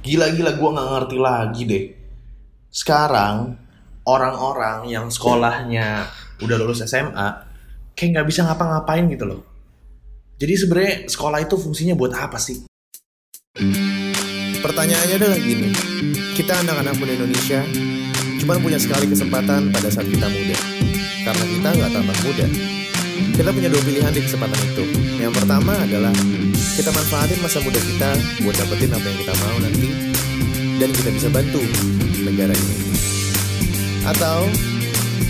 Gila-gila gue nggak ngerti lagi deh. Sekarang orang-orang yang sekolahnya udah lulus SMA kayak nggak bisa ngapa-ngapain gitu loh. Jadi sebenarnya sekolah itu fungsinya buat apa sih? Pertanyaannya adalah gini, kita anak-anak muda Indonesia cuma punya sekali kesempatan pada saat kita muda. Karena kita nggak tambah muda. Kita punya dua pilihan di kesempatan itu. Yang pertama adalah kita manfaatin masa muda kita buat dapetin apa yang kita mau nanti dan kita bisa bantu negara ini. Atau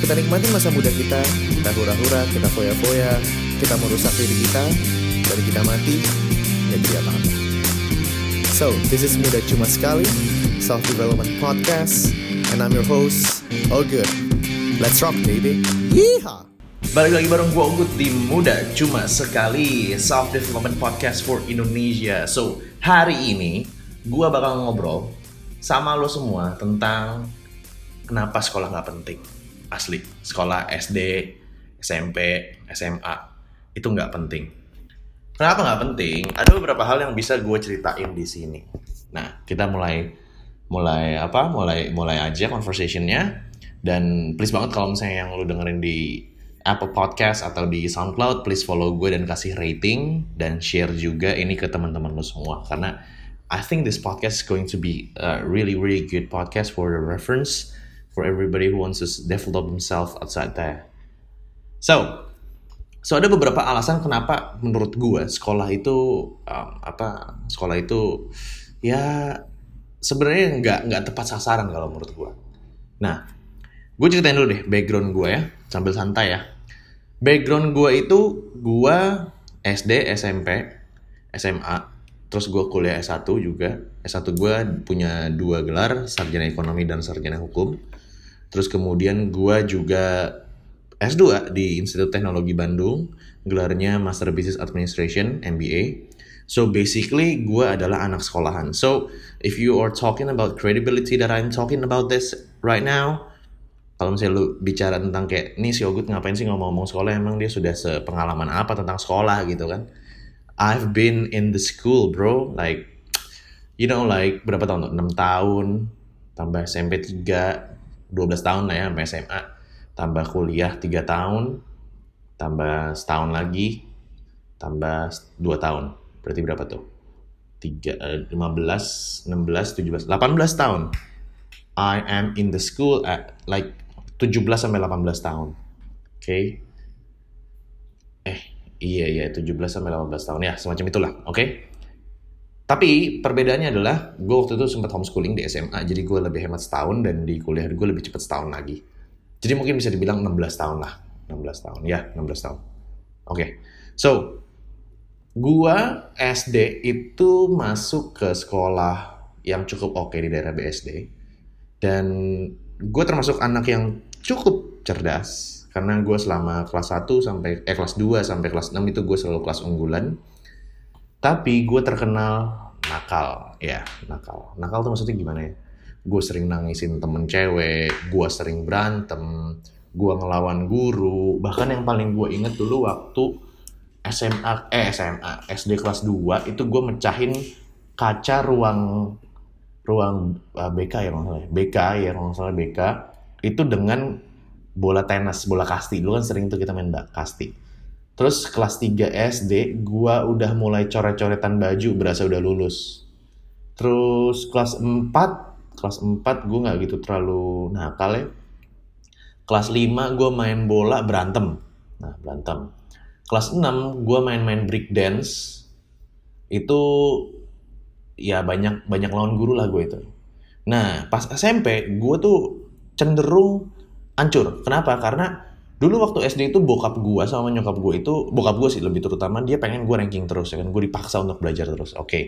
kita nikmatin masa muda kita, kita hura-hura, kita foya-foya, kita merusak diri kita, dan kita mati, ya apa-apa. So, this is Muda Cuma Sekali, Self-Development Podcast, and I'm your host, All Good. Let's rock, baby. Yeehaw! Balik lagi bareng gue Ugut di Muda Cuma Sekali Self Development Podcast for Indonesia So, hari ini gue bakal ngobrol sama lo semua tentang kenapa sekolah nggak penting Asli, sekolah SD, SMP, SMA itu nggak penting Kenapa nggak penting? Ada beberapa hal yang bisa gue ceritain di sini. Nah, kita mulai mulai apa? Mulai mulai aja conversationnya. Dan please banget kalau misalnya yang lu dengerin di Apple Podcast atau di SoundCloud, please follow gue dan kasih rating dan share juga ini ke teman-teman lu semua karena I think this podcast is going to be a really really good podcast for the reference for everybody who wants to develop themselves outside there. So, So ada beberapa alasan kenapa menurut gue sekolah itu um, apa sekolah itu ya sebenarnya nggak nggak tepat sasaran kalau menurut gue. Nah, gue ceritain dulu deh background gue ya sambil santai ya. Background gue itu gue SD, SMP, SMA, terus gue kuliah S1 juga. S1 gue punya dua gelar, sarjana ekonomi dan sarjana hukum. Terus kemudian gue juga S2 di Institut Teknologi Bandung, gelarnya Master Business Administration, MBA. So basically, gue adalah anak sekolahan. So if you are talking about credibility that I'm talking about this right now, kalau misalnya lu bicara tentang kayak, nih si Ogut ngapain sih ngomong-ngomong sekolah, emang dia sudah sepengalaman apa tentang sekolah gitu kan. I've been in the school bro, like, you know like berapa tahun? 6 tahun, tambah SMP 3, 12 tahun lah ya sampai SMA tambah kuliah 3 tahun, tambah setahun lagi, tambah 2 tahun. Berarti berapa tuh? 3, 15, 16, 17, 18 tahun. I am in the school at like 17 sampai 18 tahun. Oke. Okay? Eh, iya iya 17 sampai 18 tahun ya, semacam itulah. Oke. Okay? Tapi perbedaannya adalah gue waktu itu sempat homeschooling di SMA, jadi gue lebih hemat setahun dan di kuliah gue lebih cepat setahun lagi. Jadi mungkin bisa dibilang 16 tahun lah. 16 tahun. Ya, 16 tahun. Oke. Okay. So, gua SD itu masuk ke sekolah yang cukup oke okay di daerah BSD. Dan gue termasuk anak yang cukup cerdas. Karena gue selama kelas 1 sampai, eh kelas 2 sampai kelas 6 itu gue selalu kelas unggulan. Tapi gue terkenal nakal. Ya, nakal. Nakal tuh maksudnya gimana ya? gue sering nangisin temen cewek, gue sering berantem, gue ngelawan guru, bahkan yang paling gue inget dulu waktu SMA, eh SMA, SD kelas 2 itu gue mecahin kaca ruang ruang uh, BK ya kalau BK ya kalau salah BK itu dengan bola tenis, bola kasti. Dulu kan sering tuh kita main kasti. Terus kelas 3 SD gue udah mulai coret-coretan baju berasa udah lulus. Terus kelas 4 kelas 4 gue nggak gitu terlalu nakal ya kelas 5 gue main bola berantem nah berantem kelas 6 gue main-main break dance itu ya banyak banyak lawan guru lah gue itu nah pas SMP gue tuh cenderung hancur. Kenapa? Karena dulu waktu SD itu bokap gue sama nyokap gue itu bokap gue sih lebih terutama dia pengen gue ranking terus ya kan? Gue dipaksa untuk belajar terus. Oke. Okay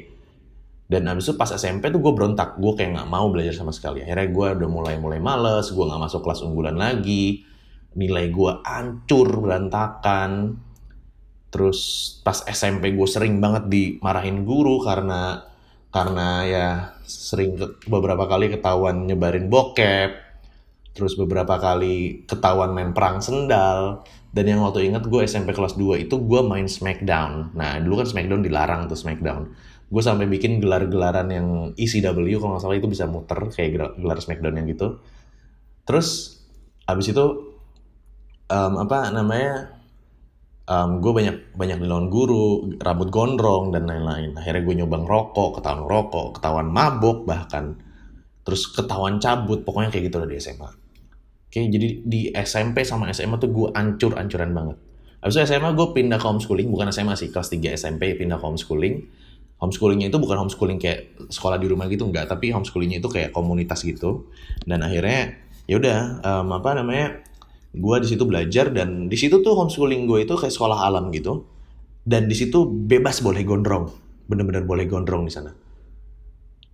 dan abis itu pas SMP tuh gue berontak. Gue kayak nggak mau belajar sama sekali. Akhirnya gue udah mulai mulai males gue nggak masuk kelas unggulan lagi. Nilai gue hancur berantakan. Terus pas SMP gue sering banget dimarahin guru karena karena ya sering beberapa kali ketahuan nyebarin bokep terus beberapa kali ketahuan main perang sendal. Dan yang waktu inget gue SMP kelas 2 itu gue main Smackdown. Nah dulu kan Smackdown dilarang tuh Smackdown. Gue sampai bikin gelar-gelaran yang ECW kalau nggak salah itu bisa muter kayak gelar, Smackdown yang gitu. Terus abis itu um, apa namanya um, gue banyak banyak dilawan guru rambut gondrong dan lain-lain. Akhirnya gue nyoba ngerokok ketahuan rokok ketahuan mabok bahkan. Terus ketahuan cabut pokoknya kayak gitu di SMA oke jadi di SMP sama SMA tuh gue ancur-ancuran banget Habis itu SMA gue pindah ke homeschooling, bukan SMA sih, kelas 3 SMP pindah ke homeschooling. Homeschoolingnya itu bukan homeschooling kayak sekolah di rumah gitu enggak, tapi homeschoolingnya itu kayak komunitas gitu. Dan akhirnya ya udah um, apa namanya gue di situ belajar dan di situ tuh homeschooling gue itu kayak sekolah alam gitu dan di situ bebas boleh gondrong bener-bener boleh gondrong di sana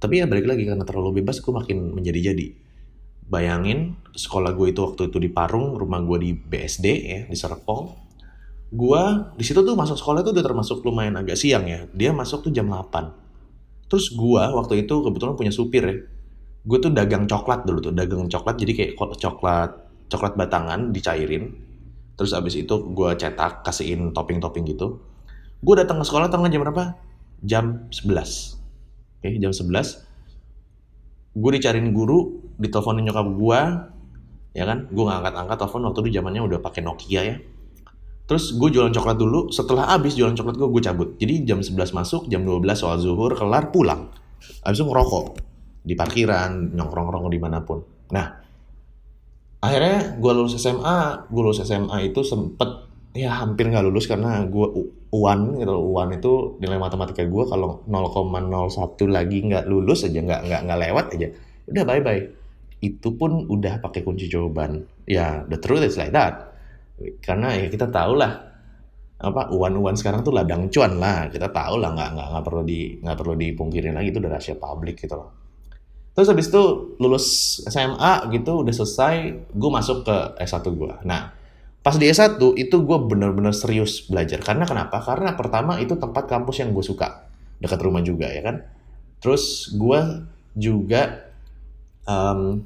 tapi ya balik lagi karena terlalu bebas gue makin menjadi-jadi bayangin sekolah gue itu waktu itu di Parung rumah gue di BSD ya di Serpong. Gue di situ tuh masuk sekolah itu udah termasuk lumayan agak siang ya. Dia masuk tuh jam 8 terus gue waktu itu kebetulan punya supir ya. Gue tuh dagang coklat dulu tuh dagang coklat. Jadi kayak coklat coklat batangan dicairin. Terus abis itu gue cetak kasihin topping-topping gitu. Gue datang ke sekolah tengah jam berapa? Jam 11 oke jam 11 gue dicariin guru diteleponin nyokap gue ya kan gue nggak angkat-angkat telepon waktu itu zamannya udah pakai Nokia ya Terus gue jualan coklat dulu, setelah habis jualan coklat gue, gue cabut. Jadi jam 11 masuk, jam 12 soal zuhur, kelar, pulang. Habis itu ngerokok di parkiran, nongkrong-nongkrong di mana pun. Nah, akhirnya gue lulus SMA, gue lulus SMA itu sempet ya hampir nggak lulus karena gue uan gitu uan itu nilai matematika gue kalau 0,01 lagi nggak lulus aja nggak nggak nggak lewat aja udah bye bye itu pun udah pakai kunci jawaban ya the truth is like that karena ya kita tahu lah apa uan-uan sekarang tuh ladang cuan lah kita tahu lah nggak nggak nggak perlu di nggak perlu dipungkirin lagi itu udah rahasia publik gitu loh Terus habis itu lulus SMA gitu udah selesai, gue masuk ke S1 gue. Nah, pas di S1 itu gue bener-bener serius belajar. Karena kenapa? Karena pertama itu tempat kampus yang gue suka. Dekat rumah juga ya kan. Terus gue juga um,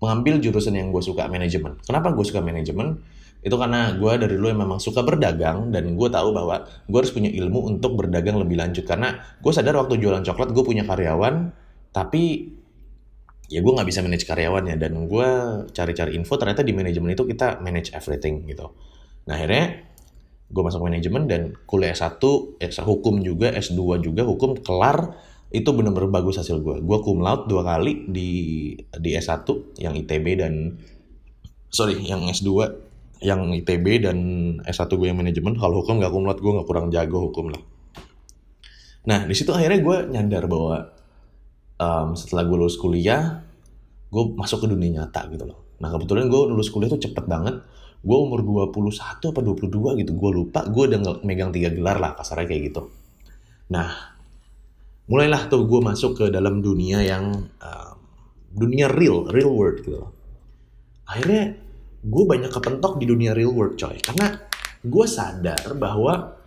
mengambil jurusan yang gue suka, manajemen. Kenapa gue suka manajemen? Itu karena gue dari dulu memang suka berdagang dan gue tahu bahwa gue harus punya ilmu untuk berdagang lebih lanjut. Karena gue sadar waktu jualan coklat gue punya karyawan, tapi ya gue nggak bisa manage karyawannya dan gue cari-cari info ternyata di manajemen itu kita manage everything gitu nah akhirnya gue masuk manajemen dan kuliah S1 S hukum juga S2 juga hukum kelar itu bener-bener bagus hasil gue gue cum laude dua kali di di S1 yang ITB dan sorry yang S2 yang ITB dan S1 gue yang manajemen. Kalau hukum gak cum laude gue gak kurang jago hukum lah. Nah di situ akhirnya gue nyadar bahwa um, setelah gue lulus kuliah gue masuk ke dunia nyata gitu loh. Nah kebetulan gue lulus kuliah tuh cepet banget. Gue umur 21 apa 22 gitu. Gue lupa gue udah megang tiga gelar lah kasarnya kayak gitu. Nah mulailah tuh gue masuk ke dalam dunia yang um, dunia real real world gitu akhirnya gue banyak kepentok di dunia real world coy. Karena gue sadar bahwa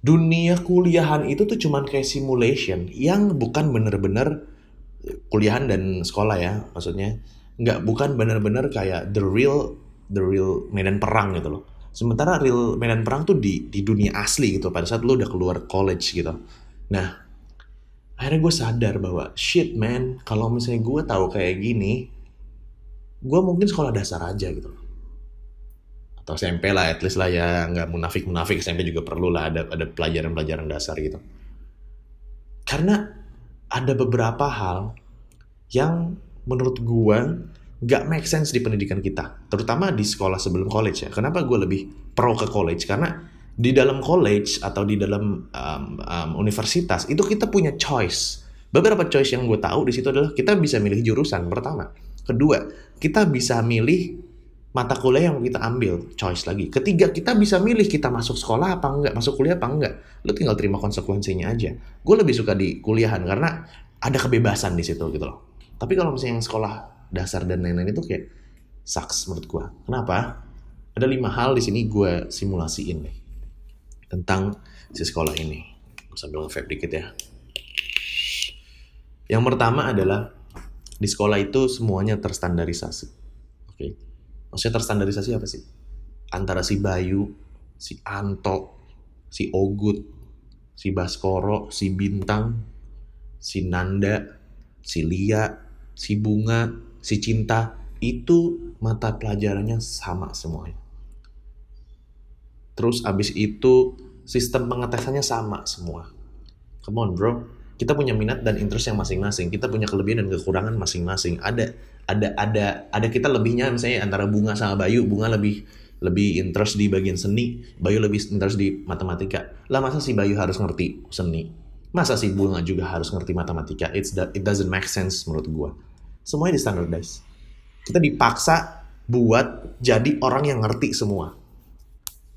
dunia kuliahan itu tuh cuman kayak simulation yang bukan bener-bener kuliahan dan sekolah ya maksudnya. Nggak bukan benar-benar kayak the real the real medan perang gitu loh. Sementara real medan perang tuh di di dunia asli gitu. Pada saat lu udah keluar college gitu. Nah akhirnya gue sadar bahwa shit man kalau misalnya gue tahu kayak gini gue mungkin sekolah dasar aja gitu atau SMP lah at least lah ya nggak munafik munafik SMP juga perlu lah ada ada pelajaran pelajaran dasar gitu karena ada beberapa hal yang menurut gue gak make sense di pendidikan kita. Terutama di sekolah sebelum college ya. Kenapa gue lebih pro ke college? Karena di dalam college atau di dalam um, um, universitas itu kita punya choice. Beberapa choice yang gue tahu di situ adalah kita bisa milih jurusan pertama. Kedua, kita bisa milih mata kuliah yang kita ambil, choice lagi. Ketiga, kita bisa milih kita masuk sekolah apa enggak, masuk kuliah apa enggak. Lu tinggal terima konsekuensinya aja. Gue lebih suka di kuliahan karena ada kebebasan di situ gitu loh. Tapi kalau misalnya yang sekolah dasar dan lain-lain itu kayak sucks menurut gue. Kenapa? Ada lima hal di sini gue simulasiin nih tentang si sekolah ini. Sambil nge dikit ya. Yang pertama adalah di sekolah itu semuanya terstandarisasi. Oke. Okay? Maksudnya terstandarisasi apa sih? Antara si Bayu, si Anto, si Ogut, si Baskoro, si Bintang, si Nanda, si Lia, si Bunga, si Cinta, itu mata pelajarannya sama semuanya. Terus abis itu sistem pengetesannya sama semua. Come on bro, kita punya minat dan interest yang masing-masing. Kita punya kelebihan dan kekurangan masing-masing. Ada ada ada ada kita lebihnya misalnya antara Bunga sama Bayu. Bunga lebih lebih interest di bagian seni, Bayu lebih interest di matematika. Lah masa si Bayu harus ngerti seni? Masa si Bunga juga harus ngerti matematika? It's that, it doesn't make sense menurut gua. Semuanya di standardize. Kita dipaksa buat jadi orang yang ngerti semua.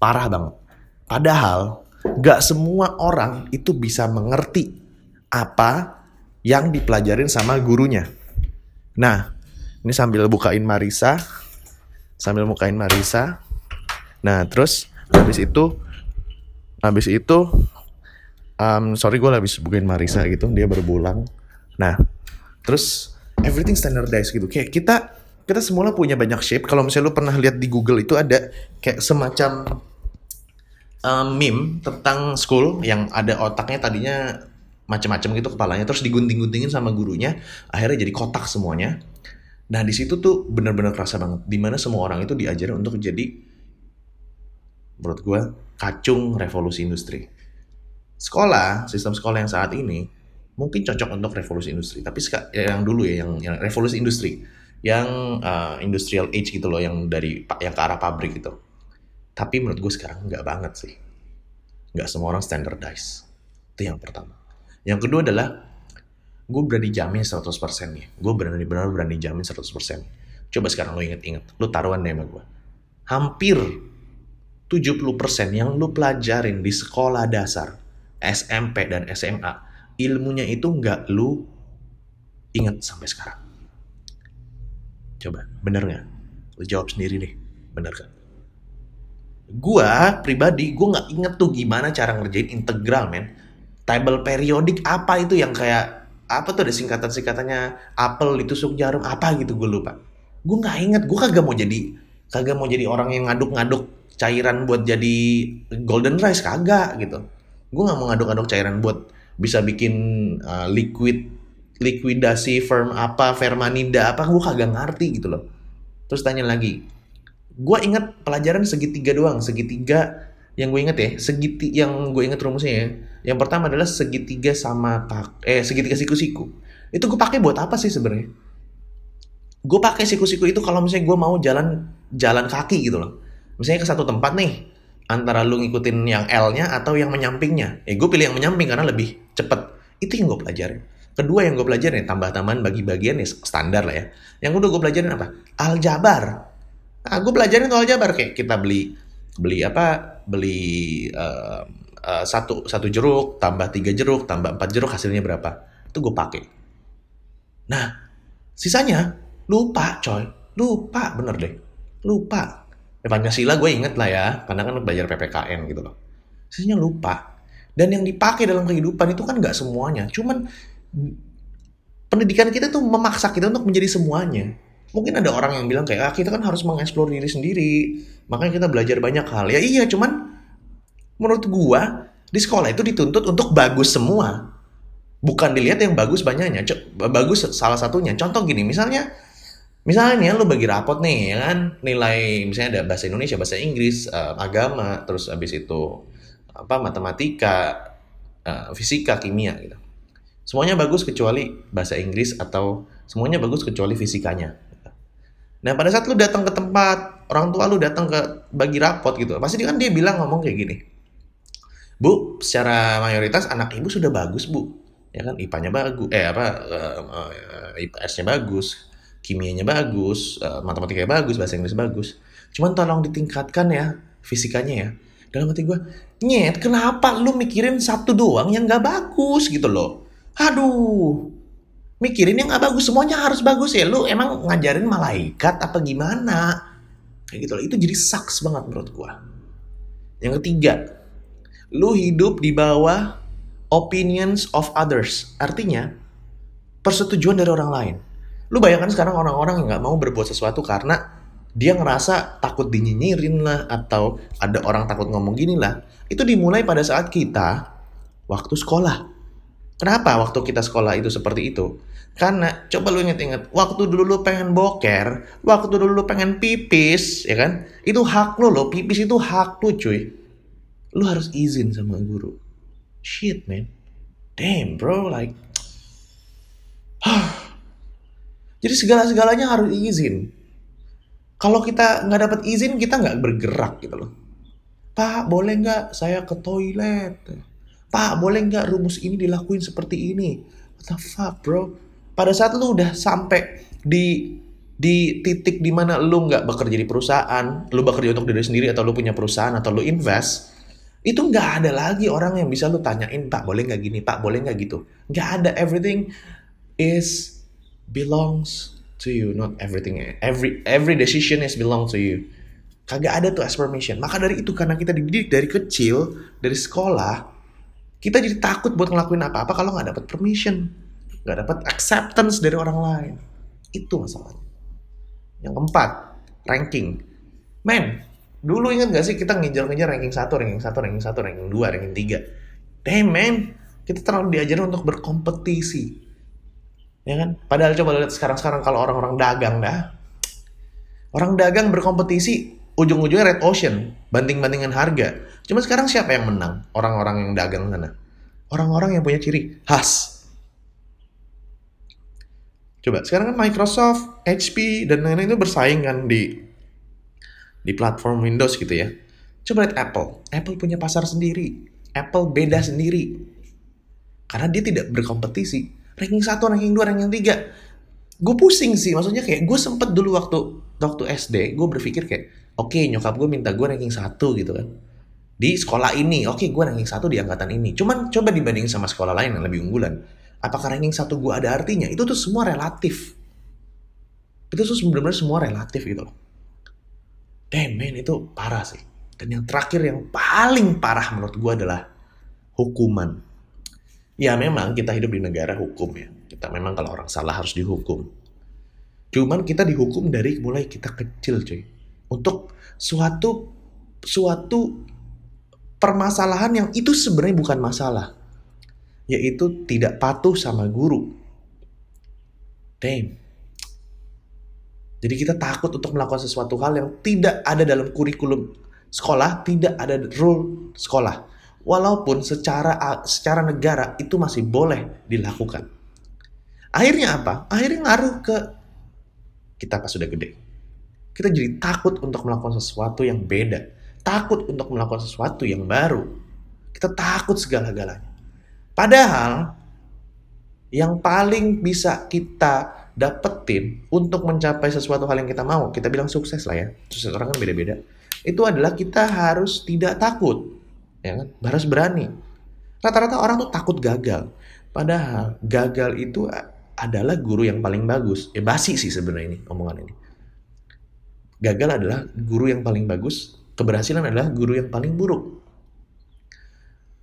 Parah banget. Padahal gak semua orang itu bisa mengerti apa yang dipelajarin sama gurunya. Nah, ini sambil bukain Marisa, sambil bukain Marisa. Nah, terus habis itu habis itu um, sorry gue habis bukain Marisa gitu, dia berbulang. Nah, terus everything standardized gitu. Kayak kita kita semula punya banyak shape. Kalau misalnya lu pernah lihat di Google itu ada kayak semacam um, meme tentang school yang ada otaknya tadinya macam-macam gitu kepalanya terus digunting-guntingin sama gurunya akhirnya jadi kotak semuanya. Nah di situ tuh bener-bener kerasa banget di mana semua orang itu diajarin untuk jadi menurut gue kacung revolusi industri. Sekolah sistem sekolah yang saat ini mungkin cocok untuk revolusi industri tapi yang dulu ya yang, yang revolusi industri. Yang uh, industrial age gitu loh yang dari yang ke arah pabrik gitu tapi menurut gue sekarang nggak banget sih. Nggak semua orang standardize. Itu yang pertama. Yang kedua adalah gue berani jamin 100% nih. Gue berani benar berani jamin 100%. Coba sekarang lo inget-inget. Lo taruhan deh sama gue. Hampir 70% yang lo pelajarin di sekolah dasar, SMP dan SMA, ilmunya itu nggak lo inget sampai sekarang. Coba, bener nggak? Lo jawab sendiri deh, bener kan? Gua pribadi, gue nggak inget tuh gimana cara ngerjain integral, men. Table periodik apa itu yang kayak apa tuh ada singkatan-singkatannya apel ditusuk jarum apa gitu gue lupa. Gue nggak inget, gue kagak mau jadi kagak mau jadi orang yang ngaduk-ngaduk cairan buat jadi golden rice kagak gitu. Gue nggak mau ngaduk-ngaduk cairan buat bisa bikin uh, liquid likuidasi firm apa fermanida apa gue kagak ngerti gitu loh. Terus tanya lagi, gue inget pelajaran segitiga doang segitiga yang gue inget ya segiti yang gue inget rumusnya ya. Yang pertama adalah segitiga sama eh segitiga siku-siku. Itu gue pakai buat apa sih sebenarnya? Gue pakai siku-siku itu kalau misalnya gue mau jalan jalan kaki gitu loh. Misalnya ke satu tempat nih antara lu ngikutin yang L-nya atau yang menyampingnya. Eh gue pilih yang menyamping karena lebih cepet. Itu yang gue pelajarin kedua yang gue pelajarin tambah-tambahan bagi bagian ya standar lah ya. Yang kedua gue pelajarin apa? Aljabar Nah, gue pelajarin soal Jabar kayak kita beli beli apa? Beli uh, uh, satu satu jeruk tambah tiga jeruk tambah empat jeruk hasilnya berapa? Itu gue pakai. Nah, sisanya lupa coy, lupa bener deh, lupa. Ya, Pancasila gue inget lah ya, karena kan belajar PPKN gitu loh. Sisanya lupa. Dan yang dipakai dalam kehidupan itu kan nggak semuanya. Cuman pendidikan kita tuh memaksa kita untuk menjadi semuanya mungkin ada orang yang bilang kayak ah, kita kan harus mengeksplor diri sendiri. Makanya kita belajar banyak hal. Ya iya cuman menurut gua di sekolah itu dituntut untuk bagus semua. Bukan dilihat yang bagus banyaknya bagus salah satunya. Contoh gini misalnya misalnya lu bagi rapot nih ya kan? Nilai misalnya ada bahasa Indonesia bahasa Inggris uh, agama terus habis itu apa matematika uh, fisika kimia gitu. Semuanya bagus kecuali bahasa Inggris atau semuanya bagus kecuali fisikanya Nah pada saat lu datang ke tempat orang tua lu datang ke bagi rapot gitu, pasti kan dia bilang ngomong kayak gini, Bu, secara mayoritas anak ibu sudah bagus bu, ya kan IPA-nya bagus, eh apa uh, uh, IPS-nya bagus, kimianya bagus, uh, matematikanya bagus, bahasa Inggris bagus. Cuman tolong ditingkatkan ya fisikanya ya. Dalam hati gue, nyet, kenapa lu mikirin satu doang yang gak bagus gitu loh? Aduh, mikirin yang nggak bagus semuanya harus bagus ya. Lu emang ngajarin malaikat apa gimana? Kayak gitu loh. Itu jadi saks banget menurut gua. Yang ketiga lu hidup di bawah opinions of others. Artinya persetujuan dari orang lain. Lu bayangkan sekarang orang-orang yang nggak mau berbuat sesuatu karena dia ngerasa takut dinyinyirin lah atau ada orang takut ngomong gini lah. Itu dimulai pada saat kita waktu sekolah Kenapa waktu kita sekolah itu seperti itu? Karena coba lu inget-inget, waktu dulu lu pengen boker, waktu dulu lu pengen pipis, ya kan? Itu hak lu loh, pipis itu hak lu cuy. Lu harus izin sama guru. Shit man. Damn bro, like... Jadi segala-segalanya harus izin. Kalau kita nggak dapat izin, kita nggak bergerak gitu loh. Pak, boleh nggak saya ke toilet? Pak, boleh nggak rumus ini dilakuin seperti ini? What the fuck, bro? Pada saat lu udah sampai di di titik di mana lu nggak bekerja di perusahaan, lu bekerja untuk diri sendiri atau lu punya perusahaan atau lu invest, itu nggak ada lagi orang yang bisa lu tanyain, Pak, boleh nggak gini? Pak, boleh nggak gitu? Nggak ada. Everything is belongs to you, not everything. Every every decision is belong to you. Kagak ada tuh affirmation. Maka dari itu karena kita dididik dari kecil, dari sekolah, kita jadi takut buat ngelakuin apa-apa kalau nggak dapat permission, nggak dapat acceptance dari orang lain. Itu masalahnya. Yang keempat, ranking. Men, dulu ingat gak sih kita ngejar-ngejar ranking 1, ranking 1, ranking 1, ranking 2, ranking 3. Damn man, kita terlalu diajarin untuk berkompetisi ya kan padahal coba lihat sekarang-sekarang kalau orang-orang dagang dah orang dagang berkompetisi ujung-ujungnya red ocean banting-bantingan harga. Cuma sekarang siapa yang menang? Orang-orang yang dagang sana. Orang-orang yang punya ciri khas. Coba sekarang kan Microsoft HP dan lain-lain itu bersaing kan di di platform Windows gitu ya. Coba lihat Apple. Apple punya pasar sendiri. Apple beda sendiri. Karena dia tidak berkompetisi. Ranking 1, ranking 2, ranking 3. Gue pusing sih, maksudnya kayak gue sempet dulu waktu waktu SD, gue berpikir kayak, oke okay, nyokap gue minta gue ranking 1 gitu kan. Di sekolah ini, oke okay, gue ranking 1 di angkatan ini. Cuman coba dibanding sama sekolah lain yang lebih unggulan. Apakah ranking 1 gue ada artinya? Itu tuh semua relatif. Itu tuh benar-benar semua relatif gitu loh. Damn man, itu parah sih. Dan yang terakhir yang paling parah menurut gue adalah hukuman Ya memang kita hidup di negara hukum ya. Kita memang kalau orang salah harus dihukum. Cuman kita dihukum dari mulai kita kecil cuy. Untuk suatu suatu permasalahan yang itu sebenarnya bukan masalah. Yaitu tidak patuh sama guru. Damn. Jadi kita takut untuk melakukan sesuatu hal yang tidak ada dalam kurikulum sekolah, tidak ada rule sekolah. Walaupun secara secara negara itu masih boleh dilakukan. Akhirnya apa? Akhirnya ngaruh ke kita pas sudah gede. Kita jadi takut untuk melakukan sesuatu yang beda. Takut untuk melakukan sesuatu yang baru. Kita takut segala-galanya. Padahal yang paling bisa kita dapetin untuk mencapai sesuatu hal yang kita mau, kita bilang sukses lah ya. Sukses orang kan beda-beda. Itu adalah kita harus tidak takut ya kan? Harus berani. Rata-rata orang tuh takut gagal. Padahal gagal itu adalah guru yang paling bagus. Eh basi sih sebenarnya ini omongan ini. Gagal adalah guru yang paling bagus, keberhasilan adalah guru yang paling buruk.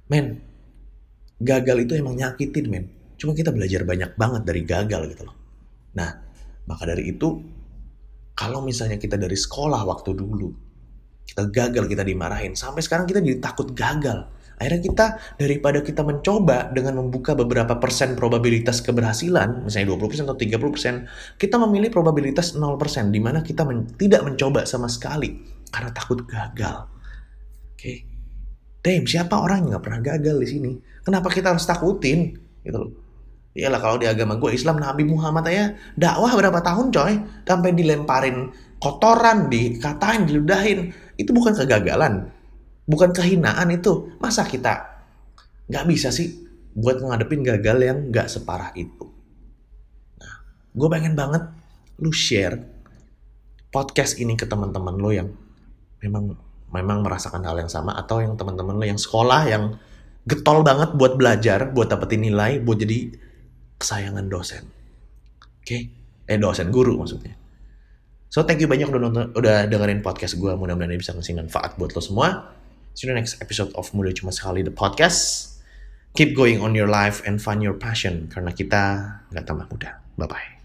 Men, gagal itu emang nyakitin men. Cuma kita belajar banyak banget dari gagal gitu loh. Nah, maka dari itu kalau misalnya kita dari sekolah waktu dulu kita gagal, kita dimarahin. Sampai sekarang kita jadi takut gagal. Akhirnya kita daripada kita mencoba dengan membuka beberapa persen probabilitas keberhasilan, misalnya 20% atau 30%, kita memilih probabilitas 0%, di mana kita men tidak mencoba sama sekali karena takut gagal. Oke. Okay. Damn, siapa orang yang gak pernah gagal di sini? Kenapa kita harus takutin? Gitu loh. Iyalah kalau di agama gue Islam Nabi Muhammad aja dakwah berapa tahun coy sampai dilemparin kotoran, dikatain, diludahin. Itu bukan kegagalan. Bukan kehinaan itu. Masa kita nggak bisa sih buat ngadepin gagal yang nggak separah itu. Nah, gue pengen banget lu share podcast ini ke teman-teman lo yang memang memang merasakan hal yang sama atau yang teman-teman lo yang sekolah yang getol banget buat belajar, buat dapetin nilai, buat jadi kesayangan dosen. Oke? Okay? Eh dosen guru maksudnya. So thank you banyak udah nonton, udah dengerin podcast gue. Mudah-mudahan ini bisa ngasih manfaat buat lo semua. See you next episode of Muda Cuma Sekali The Podcast. Keep going on your life and find your passion. Karena kita nggak tambah muda. Bye-bye.